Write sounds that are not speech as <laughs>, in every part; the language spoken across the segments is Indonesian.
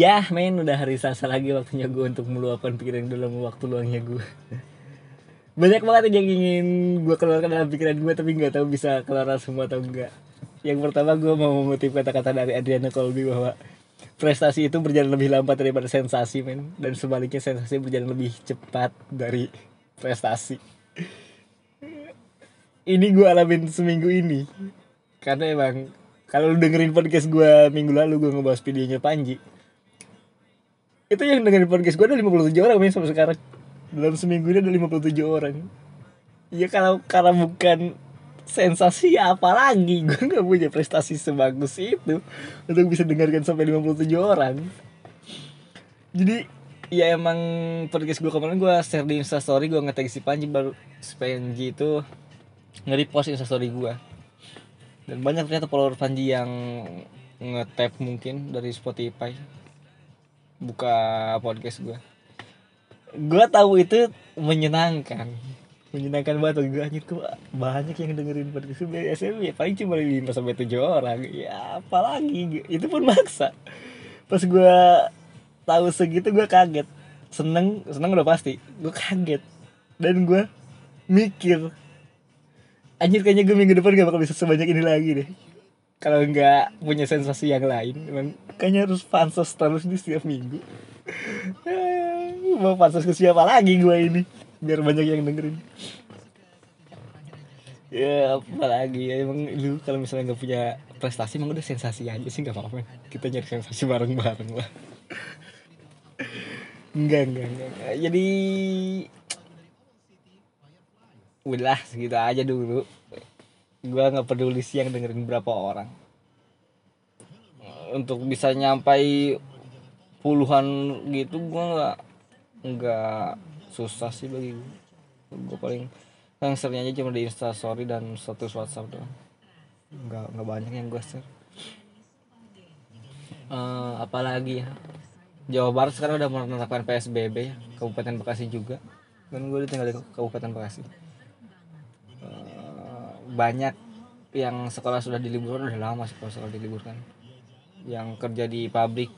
Ya men udah hari Selasa lagi waktunya gue untuk meluapkan pikiran dalam waktu luangnya gue Banyak banget yang ingin gue keluarkan dalam pikiran gue tapi nggak tahu bisa keluar semua atau enggak Yang pertama gue mau mengutip kata-kata dari Adriana Colby bahwa Prestasi itu berjalan lebih lambat daripada sensasi men. Dan sebaliknya sensasi berjalan lebih cepat dari prestasi. Ini gue alamin seminggu ini. Karena emang kalau lu dengerin podcast gue minggu lalu gue ngebahas videonya Panji itu yang dengerin podcast gue ada 57 orang men sampai sekarang. Dalam seminggu ini ada 57 orang. Ya kalau karena bukan sensasi ya apa lagi? <laughs> Gue nggak punya prestasi sebagus itu untuk bisa dengarkan sampai 57 orang. Jadi ya emang podcast gue kemarin gue share di instastory gue ngetag si Panji baru si Panji itu nge-repost instastory gue dan banyak ternyata follower Panji yang nge-tap mungkin dari Spotify buka podcast gue gue tahu itu menyenangkan. Menyenangkan banget gue anjir tuh banyak yang dengerin podcast gue biasanya ya paling cuma lima sampai tujuh orang. Ya apalagi itu pun maksa. Pas gue tahu segitu gue kaget. Seneng seneng udah pasti. Gue kaget. Dan gue mikir anjir kayaknya gue minggu depan gak bakal bisa sebanyak ini lagi deh kalau nggak punya sensasi yang lain emang kayaknya harus pansos terus di setiap minggu. Mau pansos ke siapa lagi gue ini? Biar banyak yang dengerin. Ya apa lagi ya emang lu kalau misalnya nggak punya prestasi emang udah sensasi aja sih nggak apa-apa. Kita nyari sensasi bareng-bareng lah. Enggak enggak, enggak. jadi udah segitu aja dulu gue nggak peduli sih yang dengerin berapa orang. Untuk bisa nyampai puluhan gitu gue nggak nggak susah sih bagi gue gue paling yang seringnya aja cuma di instastory dan status whatsapp doang. Nggak nggak banyak yang gue share. Uh, apalagi ya? Jawa Barat sekarang udah menerapkan PSBB ya Kabupaten Bekasi juga. Dan gue tinggal di Kabupaten Bekasi banyak yang sekolah sudah diliburkan udah lama sekolah sekolah diliburkan. Yang kerja di pabrik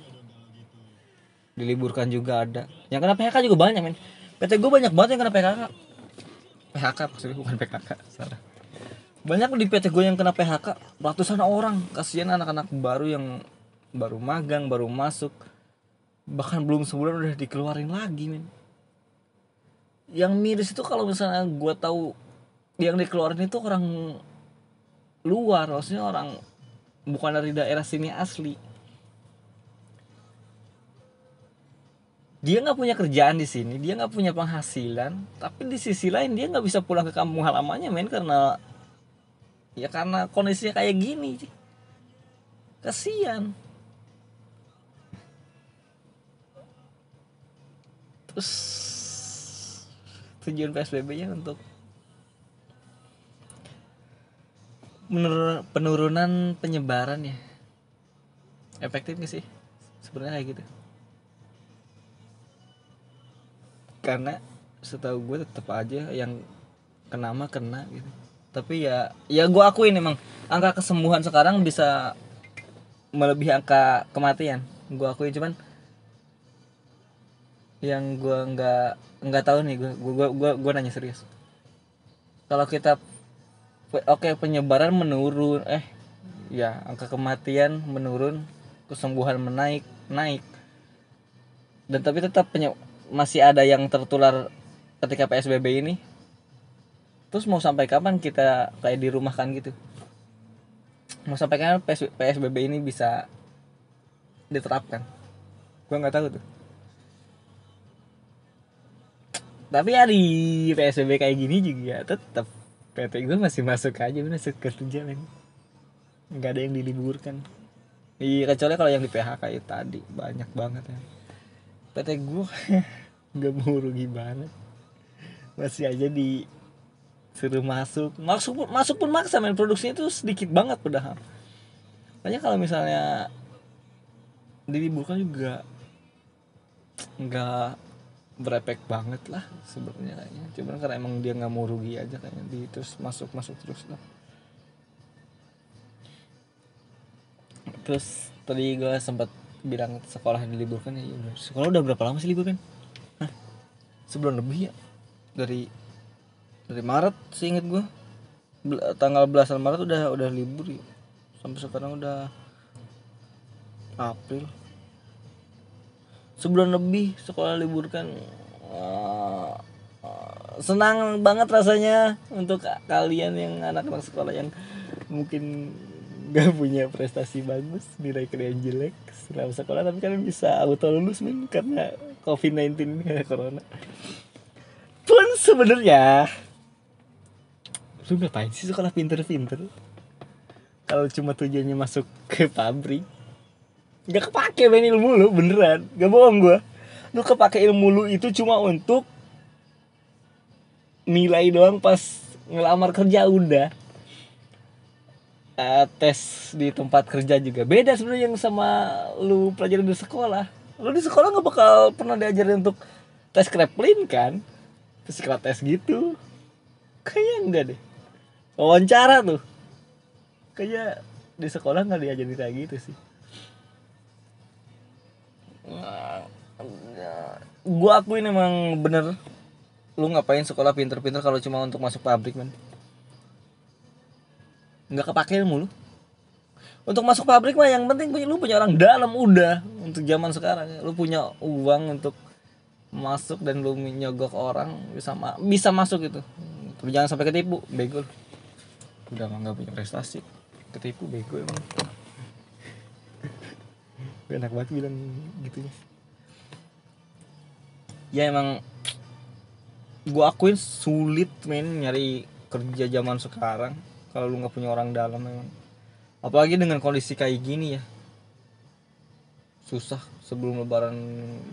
diliburkan juga ada. Yang kena PHK juga banyak men. PT gue banyak banget yang kena PHK PHK maksudnya bukan PKK salah. Banyak di PT gue yang kena PHK ratusan orang. Kasihan anak-anak baru yang baru magang baru masuk. Bahkan belum sebulan udah dikeluarin lagi men. Yang miris itu kalau misalnya gue tahu yang dikeluarin itu orang luar maksudnya orang bukan dari daerah sini asli. Dia nggak punya kerjaan di sini dia nggak punya penghasilan tapi di sisi lain dia nggak bisa pulang ke kampung halamannya men karena ya karena kondisinya kayak gini kasihan. Terus tujuan PSBB nya untuk menurun penurunan penyebaran ya? Efektif gak sih? Sebenarnya kayak gitu. Karena setahu gue tetap aja yang kena mah kena gitu. Tapi ya ya gue akuin emang angka kesembuhan sekarang bisa melebihi angka kematian. Gue akuin cuman yang gue nggak nggak tahu nih gue gue gue nanya serius. Kalau kita oke penyebaran menurun. Eh ya angka kematian menurun kesembuhan menaik naik. Dan tapi tetap masih ada yang tertular ketika PSBB ini. Terus mau sampai kapan kita kayak di rumah kan gitu? Mau sampai kapan PSBB ini bisa diterapkan? Gua nggak tahu tuh. Tapi ya di PSBB kayak gini juga tetap PT gue masih masuk aja masuk kerja men. Nggak ada yang diliburkan. Iya kecuali kalau yang di PHK itu tadi. Banyak banget ya. PT gue <laughs> nggak mau rugi banget. Masih aja di suruh masuk. Masuk pun masuk pun maksa men. Produksinya itu sedikit banget padahal. Makanya kalau misalnya diliburkan juga nggak berefek banget lah sebenarnya kayaknya. Cuman karena emang dia nggak mau rugi aja kayaknya. Di terus masuk masuk terus lah. Terus tadi gue sempat bilang sekolah diliburkan ya bener. sekolah udah berapa lama sih libur kan sebulan lebih ya? Dari dari Maret sih inget gue tanggal belasan Maret udah udah libur ya. Sampai sekarang udah April sebulan lebih sekolah liburkan Ah, ah, senang banget rasanya untuk kalian yang anak-anak sekolah yang mungkin gak punya prestasi bagus nilai kalian jelek selama sekolah tapi kalian bisa auto lulus men karena covid 19 karena <laughs> corona. Pun sebenarnya lu ngapain sih sekolah pinter-pinter? Kalau cuma tujuannya masuk ke pabrik nggak kepake men ilmu lu beneran. Gak bohong gua. Lu kepake ilmu lu itu cuma untuk nilai doang pas ngelamar kerja udah. Uh, tes di tempat kerja juga. Beda sebenarnya yang sama lu pelajaran di sekolah. Lu di sekolah nggak bakal pernah diajarin untuk tes kreplin kan? Tes gitu. Kayaknya enggak deh. Wawancara tuh. Kayak di sekolah nggak diajarin kayak gitu sih gue akuin emang bener. Lu ngapain sekolah pinter-pinter kalau cuma untuk masuk pabrik man nggak kepake ilmu lu. Untuk masuk pabrik mah yang penting punya lu punya orang dalam udah. Untuk zaman sekarang lu punya uang untuk masuk dan lu nyogok orang bisa ma bisa masuk itu tapi jangan sampai ketipu bego udah nggak punya prestasi. Ketipu bego emang enak banget bilang gitu ya. Emang gue akuin sulit men nyari kerja zaman sekarang. Kalau lu nggak punya orang dalam memang apalagi dengan kondisi kayak gini ya. Susah sebelum lebaran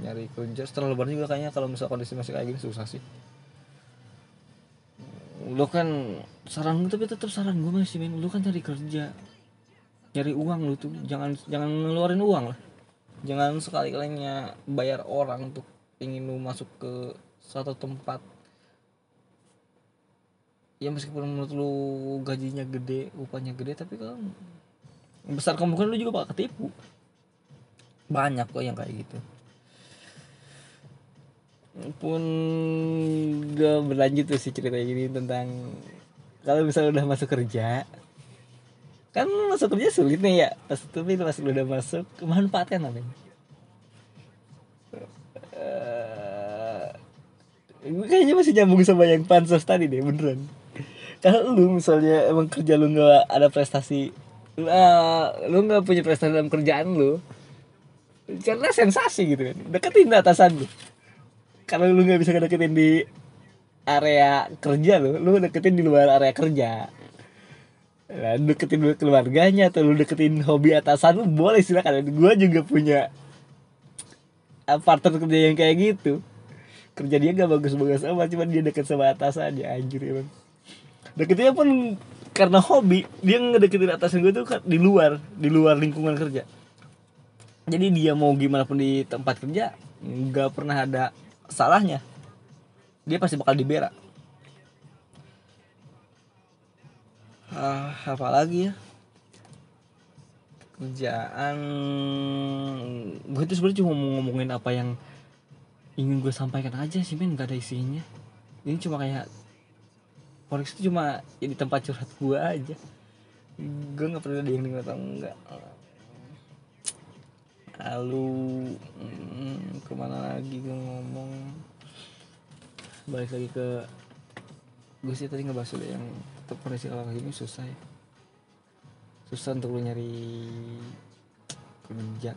nyari kerja. Setelah lebaran juga kayaknya kalau misal kondisi masih kayak gini susah sih. Lu kan saran gue tapi tetap saran gue masih men. Lu kan cari kerja nyari uang lu tuh. Jangan jangan ngeluarin uang lah jangan sekali kalinya bayar orang untuk ingin lu masuk ke suatu tempat. Ya meskipun menurut lu gajinya gede upahnya gede tapi kan besar kemungkinan lu juga bakal ketipu. Banyak kok yang kayak gitu. Pun gak berlanjut tuh sih cerita ini tentang kalau misalnya udah masuk kerja kan masuk kerja sulit nih ya. Pas tapi pas udah masuk manfaatkan apa gue kayaknya masih nyambung sama yang pansos tadi deh beneran. Kalau lu misalnya emang kerja lu nggak ada prestasi uh, lu nggak punya prestasi dalam kerjaan lu karena sensasi gitu kan. Deketin atasan lu. Kalau lu nggak bisa deketin di area kerja lu lu deketin di luar area kerja nah, deketin keluarganya atau lu deketin hobi atasan lu boleh silakan. Gue juga punya partner kerja yang kayak gitu. Kerja dia gak bagus-bagus amat cuma dia deket sama atasan ya anjir emang. Deketnya pun karena hobi dia ngedeketin atasan gue tuh kan di luar di luar lingkungan kerja. Jadi dia mau gimana pun di tempat kerja nggak pernah ada salahnya. Dia pasti bakal dibera ah apa lagi ya? Kerjaan. Gue tuh sebenarnya cuma mau ngomongin apa yang ingin gue sampaikan aja sih men. Nggak ada isinya. Ini cuma kayak Forex itu cuma jadi tempat curhat gue aja. Gue nggak pernah ada yang denger atau enggak lalu hmm, ke mana lagi gue ngomong? Balik lagi ke gue sih tadi ngebahas udah yang kondisi kalau ini susah ya susah untuk lu nyari kerja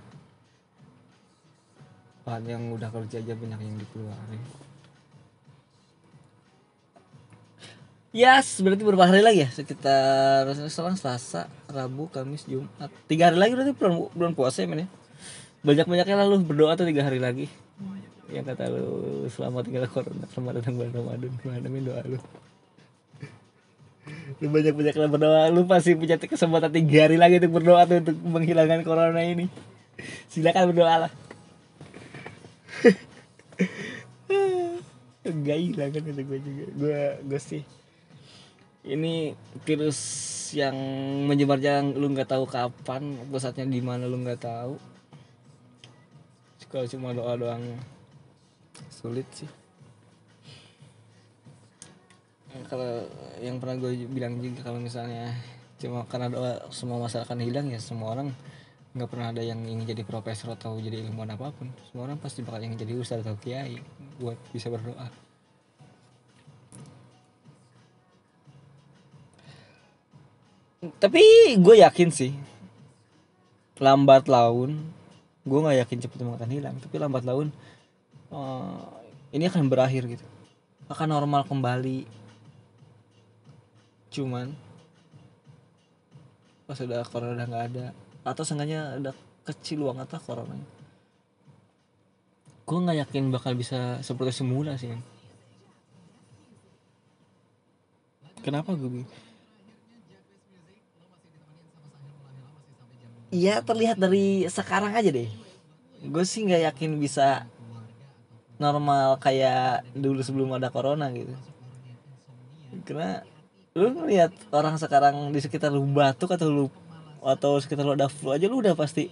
bahan yang udah kerja aja banyak yang dikeluarin Yes, berarti berapa hari lagi ya? Sekitar sekarang Selasa, Rabu, Kamis, Jumat. Tiga hari lagi berarti bulan, bulan puasa ya men ya? Banyak-banyaknya lalu berdoa tuh tiga hari lagi. Yang kata lu selama tinggal corona, selamat datang bulan Ramadan. Mana min doa lu? Lu banyak-banyak berdoa, lu pasti punya kesempatan tiga hari lagi untuk berdoa tuh untuk menghilangkan corona ini. Silakan berdoa lah. <laughs> Gak hilang kan itu gue juga Gue, gue sih Ini virus yang menyebar yang lu nggak tahu kapan Pusatnya di mana lu nggak tahu kalau cuma doa doang sulit sih kalau yang pernah gue bilang juga kalau misalnya cuma karena doa semua masalah akan hilang ya semua orang nggak pernah ada yang ingin jadi profesor atau jadi ilmuwan apa pun. Semua orang pasti bakal ingin jadi ustadz atau kiai buat bisa berdoa. Tapi gue yakin sih lambat laun gue nggak yakin cepet akan hilang. Tapi lambat laun uh, ini akan berakhir gitu. Akan normal kembali cuman pas udah corona udah nggak ada. Atau seenggaknya udah kecil banget lah corona gue nggak yakin bakal bisa seperti semula sih kenapa gue Iya terlihat dari sekarang aja deh. Gue sih nggak yakin bisa normal kayak dulu sebelum ada corona gitu. Karena lu ngeliat orang sekarang di sekitar lu batuk atau lu atau sekitar lu ada flu aja lu udah pasti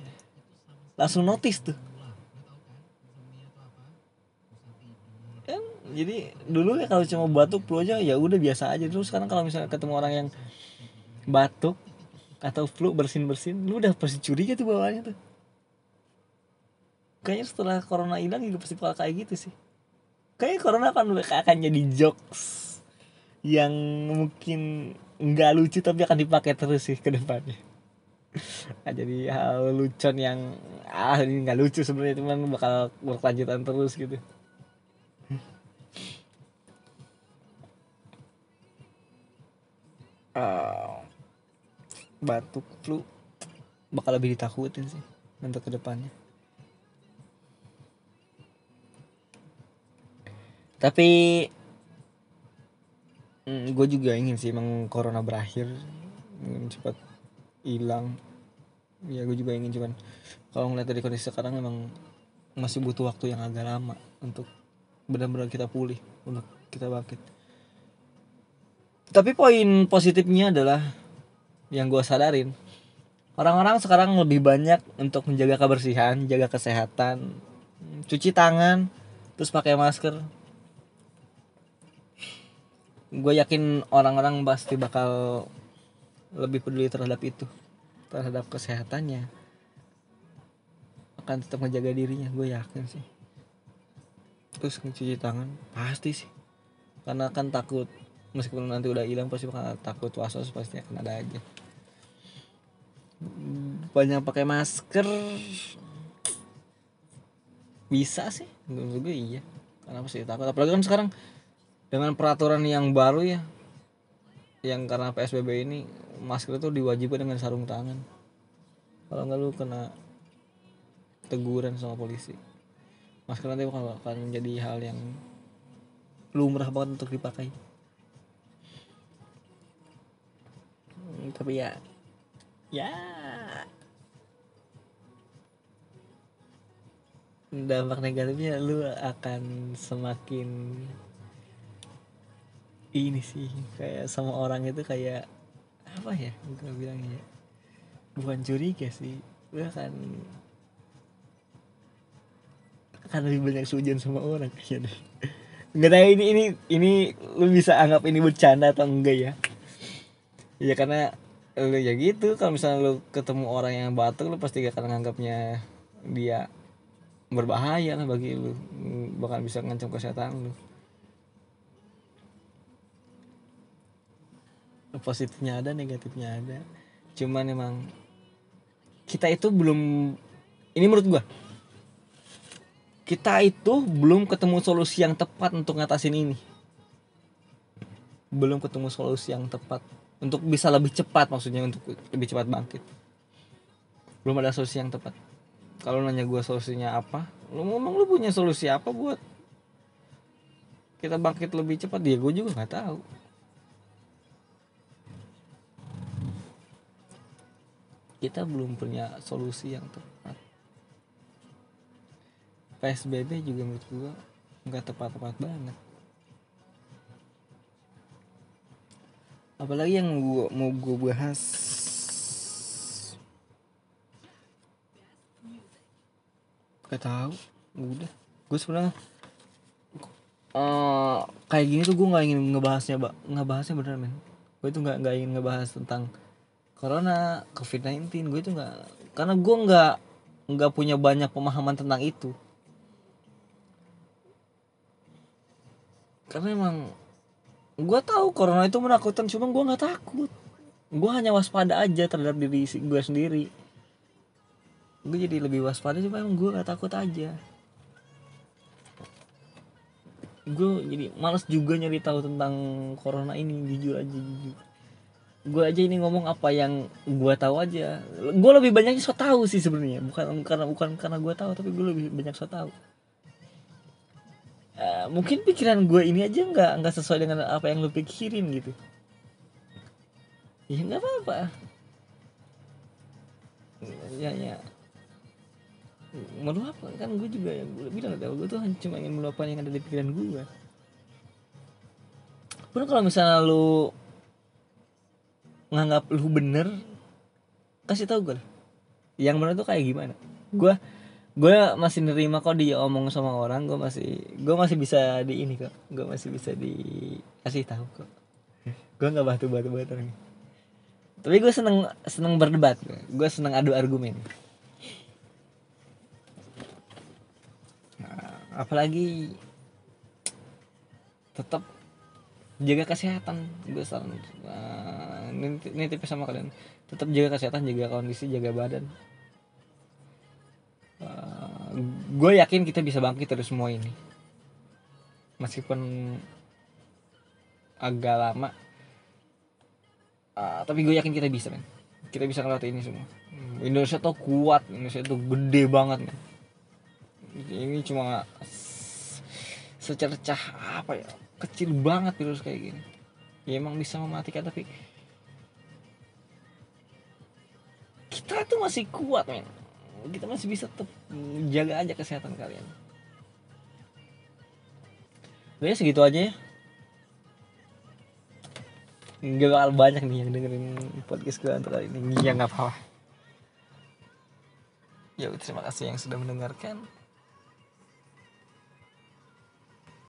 langsung notice tuh. Kan jadi dulu ya kalau cuma batuk flu aja ya udah biasa aja. Terus sekarang kalau misalnya ketemu orang yang batuk atau flu bersin bersin lu udah pasti curiga tuh bawaannya tuh. Kayaknya setelah corona hilang juga pasti bakal kayak gitu sih. Kayaknya corona akan akan jadi jokes yang mungkin nggak lucu tapi akan dipakai terus sih ke depannya. <laughs> Nah, jadi hal lucon yang ah ini nggak lucu sebenarnya cuman bakal berkelanjutan terus gitu. Uh, <laughs> batuk flu. Bakal lebih ditakutin sih untuk ke depannya tapi mm, gue juga ingin sih emang corona berakhir ingin cepat hilang. Ya gue juga ingin cuman kalau ngeliat dari kondisi sekarang emang masih butuh waktu yang agak lama untuk benar-benar kita pulih untuk kita bangkit. Tapi poin positifnya adalah yang gue sadarin. Orang-orang sekarang lebih banyak untuk menjaga kebersihan jaga kesehatan cuci tangan terus pakai masker gue yakin orang-orang pasti bakal lebih peduli terhadap itu terhadap kesehatannya. Akan tetap menjaga dirinya gue yakin sih. Terus mencuci tangan pasti sih. Karena kan takut meskipun nanti udah hilang pasti bakal takut was was pasti akan ada aja. Banyak pakai masker. Bisa sih menurut gue iya. Karena pasti takut? Apalagi kan sekarang dengan peraturan yang baru ya yang karena psbb ini masker itu diwajibkan dengan sarung tangan. Kalau nggak lu kena teguran sama polisi. Masker nanti bakal akan menjadi hal yang lumrah banget untuk dipakai. Hmm, tapi ya ya. Dampak negatifnya lu akan semakin ini sih kayak sama orang itu kayak apa ya gue bilangnya ya? Bukan curiga sih lu akan akan lebih banyak sujan sama orang kayaknya <laughs> deh nggak tahu ini ini ini lu bisa anggap ini bercanda atau enggak ya? Ya karena lu ya gitu kalau misalnya lu ketemu orang yang batuk lu pasti gak akan nganggapnya dia berbahaya lah bagi lu bakal bisa ngancam kesehatan lu positifnya ada negatifnya ada. Cuman emang kita itu belum ini menurut gua kita itu belum ketemu solusi yang tepat untuk ngatasin ini. Belum ketemu solusi yang tepat untuk bisa lebih cepat maksudnya untuk lebih cepat bangkit. Belum ada solusi yang tepat. Kalau nanya gue solusinya apa lu ngomong lu punya solusi apa buat kita bangkit lebih cepat dia ya, gue juga nggak tahu kita belum punya solusi yang tepat. PSBB juga menurut gue nggak tepat-tepat banget. Apalagi yang gua, mau gue bahas. Gak tahu. Udah. Gue sebenarnya eh kayak gini tuh gue nggak ingin ngebahasnya ngebahasnya bener men. Gue tuh nggak nggak ingin ngebahas tentang corona covid 19 gue tuh nggak karena gue nggak nggak punya banyak pemahaman tentang itu. Karena emang gue tahu corona itu menakutkan cuma gue nggak takut. Gue hanya waspada aja terhadap diri gue sendiri. Gue jadi lebih waspada cuma emang gue nggak takut aja. Gue jadi males juga nyari tahu tentang corona ini jujur aja jujur gue aja ini ngomong apa yang gue tahu aja. Gue lebih banyak so tahu sih sebenarnya. Bukan karena bukan karena gue tahu tapi gue lebih banyak so tahu. Eh, mungkin pikiran gue ini aja nggak nggak sesuai dengan apa yang lu pikirin gitu. Ya nggak apa-apa. Ya ya. Meluapkan kan gue juga yang gue bilang tadi gue tuh cuma ingin meluapkan yang ada di pikiran gue pun kalau misalnya lu nganggap lu bener kasih tahu gue yang bener tuh kayak gimana? Gue gue masih nerima kok dia omong sama orang gue masih gue masih bisa di ini kok. Gue masih bisa dikasih tahu kok. Gue nggak batu batu batu orangnya tapi gue seneng seneng berdebat gue seneng adu argumen. Nah, apalagi tetap jaga kesehatan gue saran. Nah, ini, ini sama kalian. Tetap jaga kesehatan jaga kondisi jaga badan. Gue yakin kita bisa bangkit dari semua ini. Meskipun agak lama. Ah, tapi gue yakin kita bisa men. Kita bisa ngelakuin ini semua. Indonesia tuh kuat Indonesia tuh gede banget men. Ini cuma secercah apa ya kecil banget virus kayak gini. Ya emang bisa mematikan tapi kita tuh masih kuat men. Kita masih bisa tetap jaga aja kesehatan kalian. Udah ya segitu aja ya. Gak bakal banyak nih yang dengerin podcast gue untuk kali ini. Ya gak apa-apa. Ya terima kasih yang sudah mendengarkan